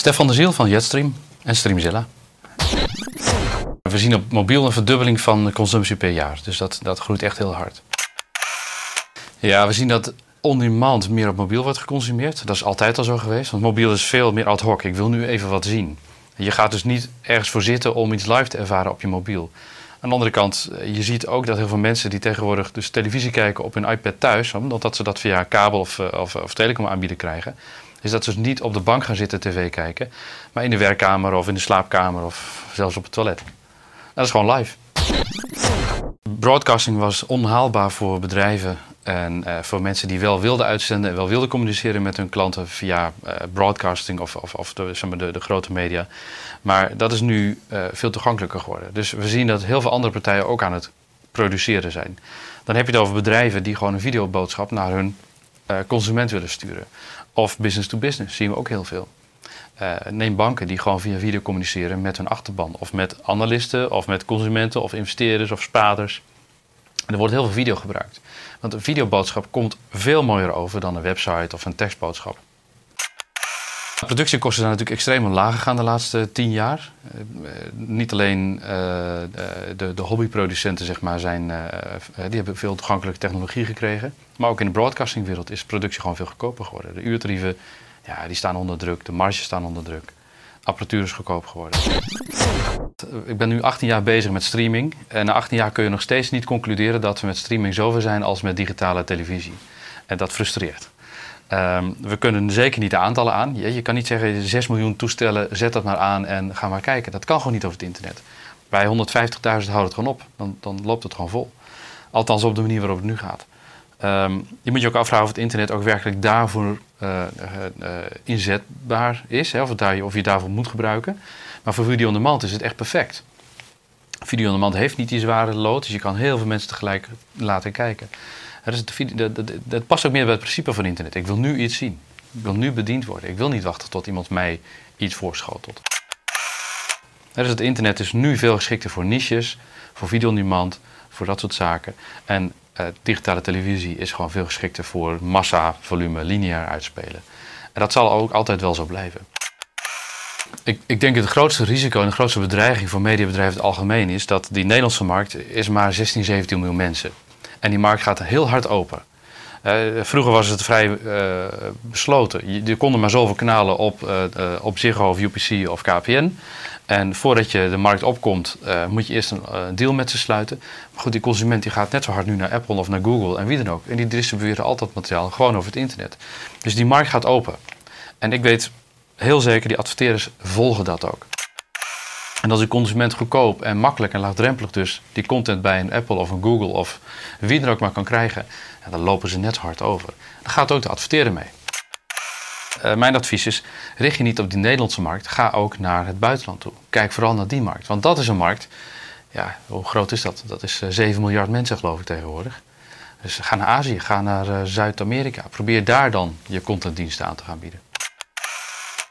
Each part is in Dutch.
Stefan de Ziel van Jetstream en Streamzilla. We zien op mobiel een verdubbeling van de consumptie per jaar. Dus dat, dat groeit echt heel hard. Ja, we zien dat on-demand meer op mobiel wordt geconsumeerd. Dat is altijd al zo geweest. Want mobiel is veel meer ad hoc. Ik wil nu even wat zien. Je gaat dus niet ergens voor zitten om iets live te ervaren op je mobiel. Aan de andere kant, eh, je ziet ook dat heel veel mensen die tegenwoordig dus televisie kijken op hun iPad thuis, omdat ze dat via kabel of, eh, of, of telecom aanbieden krijgen, is dat ze dus niet op de bank gaan zitten tv kijken, maar in de werkkamer of in de slaapkamer of zelfs op het toilet. Dat is gewoon live. Broadcasting was onhaalbaar voor bedrijven en uh, voor mensen die wel wilden uitzenden en wel wilden communiceren met hun klanten via uh, broadcasting of, of, of de, zeg maar de, grote media. Maar dat is nu uh, veel toegankelijker geworden. Dus we zien dat heel veel andere partijen ook aan het produceren zijn. Dan heb je het over bedrijven die gewoon een videoboodschap naar hun consument willen sturen. Of business to business, zien we ook heel veel. neem banken die gewoon via video communiceren met hun achterban. Of met analisten, of met consumenten, of investeerders, of spaders. En er wordt heel veel video gebruikt. Want een videoboodschap komt veel mooier over dan een website of een tekstboodschap. Productiekosten zijn natuurlijk extreem omlaag gegaan de laatste tien jaar. Uh, niet alleen uh, de, de, hobbyproducenten zeg maar, zijn, uh, die hebben veel toegankelijke technologie gekregen. Maar ook in de broadcastingwereld is productie gewoon veel goedkoper geworden. De uurtarieven ja, die staan onder druk, de marges staan onder druk. Apparatuur is goedkoop geworden. Ik ben nu 18 jaar bezig met streaming. En na 18 jaar kun je nog steeds niet concluderen dat we met streaming zover zijn als met digitale televisie. En dat frustreert. Um, we kunnen zeker niet de aantallen aan. Je, kan niet zeggen 6 miljoen toestellen, zet dat maar aan en ga maar kijken. Dat kan gewoon niet over het internet. Bij 150.000 houdt het gewoon op. Dan, dan, loopt het gewoon vol. Althans op de manier waarop het nu gaat. Um, je moet je ook afvragen of het internet ook werkelijk daarvoor uh, uh, inzetbaar is. Hè, of, of je daarvoor moet gebruiken. Maar voor video on demand is het echt perfect. Video on demand heeft niet die zware lood, dus je kan heel veel mensen tegelijk laten kijken. Dat, dat, dat, dat past ook meer bij het principe van internet. Ik wil nu iets zien. Ik wil nu bediend worden. Ik wil niet wachten tot iemand mij iets voorschotelt. Het internet is nu veel geschikter voor niches, voor video voor dat soort zaken. En uh, digitale televisie is gewoon veel geschikter voor massa, volume, lineair uitspelen. En dat zal ook altijd wel zo blijven. Ik, ik denk het grootste risico en de grootste bedreiging voor mediabedrijven in het algemeen is dat die Nederlandse markt is maar 16, 17 miljoen mensen. En die markt gaat heel hard open. Uh, vroeger was het vrij uh, besloten. Je, er konden maar zoveel kanalen op, uh, op Ziggo of UPC of KPN. En voordat je de markt opkomt, moet je eerst een deal met ze sluiten. Maar goed, die consument die gaat net zo hard nu naar Apple of naar Google en wie dan ook. En die distribueren altijd materiaal gewoon over het internet. Dus die markt gaat open. En ik weet heel zeker, die adverteerders volgen dat ook. En als die consument goedkoop en makkelijk en laagdrempelig dus die content bij een Apple of een Google of wie er ook maar kan krijgen, dan lopen ze net hard over. Dan gaat ook de adverteerder mee. Uh, mijn advies is, richt je niet op die Nederlandse markt, ga ook naar het buitenland toe. Kijk vooral naar die markt, want dat is een markt, ja, hoe groot is dat? Dat is uh, 7 miljard mensen geloof ik tegenwoordig. Dus ga naar Azië, ga naar uh, Zuid-Amerika. Probeer daar dan je contentdiensten aan te gaan bieden.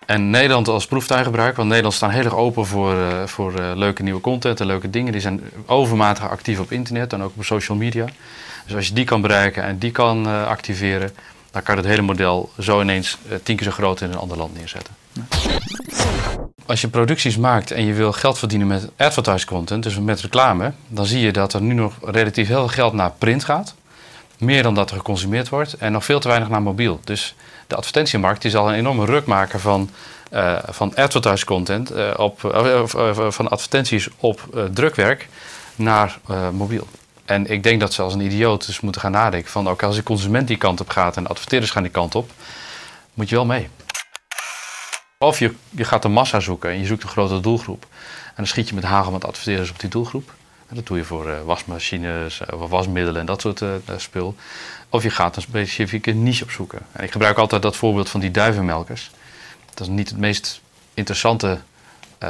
En Nederland als proeftuingebruik, want Nederland staan heel erg open voor, uh, voor uh, leuke nieuwe content en leuke dingen. Die zijn overmatig actief op internet en ook op social media. Dus als je die kan bereiken en die kan uh, activeren, dan kan je het hele model zo ineens tien keer zo groot in een ander land neerzetten. Als je producties maakt en je wil geld verdienen met advertising content, dus met reclame, dan zie je dat er nu nog relatief heel veel geld naar print gaat. Meer dan dat er geconsumeerd wordt en nog veel te weinig naar mobiel. Dus de advertentiemarkt die zal een enorme ruk maken van, uh, van advertise content, uh, op, uh, van advertenties op drukwerk naar mobiel. En ik denk dat ze als een idioot dus moeten gaan nadenken van ook als de consument die kant op gaat en de adverteerders gaan die kant op, moet je wel mee. Of je, je gaat de massa zoeken en je zoekt een grote doelgroep. En dan schiet je met hagel met adverteerders op die doelgroep. Dat doe je voor wasmachines, wasmiddelen en dat soort spul. Of je gaat een specifieke niche opzoeken. En ik gebruik altijd dat voorbeeld van die duivenmelkers. Dat is niet het meest interessante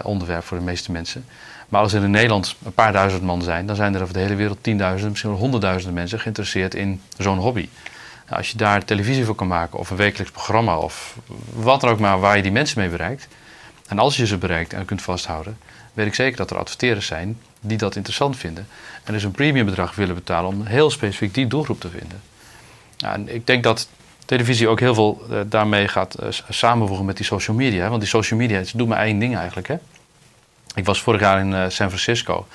onderwerp voor de meeste mensen. Maar als er in Nederland een paar duizend man zijn, dan zijn er over de hele wereld tienduizenden, misschien wel honderdduizenden mensen geïnteresseerd in zo'n hobby. Nou, als je daar televisie voor kan maken, of een wekelijks programma, of wat dan ook maar waar je die mensen mee bereikt. En als je ze bereikt en kunt vasthouden, weet ik zeker dat er adverteerders zijn die dat interessant vinden. En dus een premiumbedrag willen betalen om heel specifiek die doelgroep te vinden. Nou, ik denk dat televisie ook heel veel uh, daarmee gaat uh, samenvoegen met die social media. Want die social media, ze doen maar één ding eigenlijk. Hè? Ik was vorig jaar in uh, San Francisco.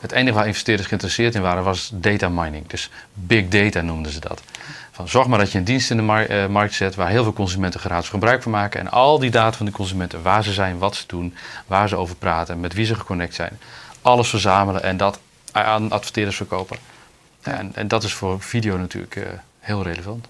Het enige waar investeerders geïnteresseerd in waren was data mining. Dus big data noemden ze dat. Van, zorg maar dat je een dienst in de mar markt zet waar heel veel consumenten gratis gebruik van maken. En al die data van de consumenten, waar ze zijn, wat ze doen, waar ze over praten, met wie ze geconnect zijn. Alles verzamelen en dat aan adverteerders verkopen. En, en, dat is voor video natuurlijk heel relevant.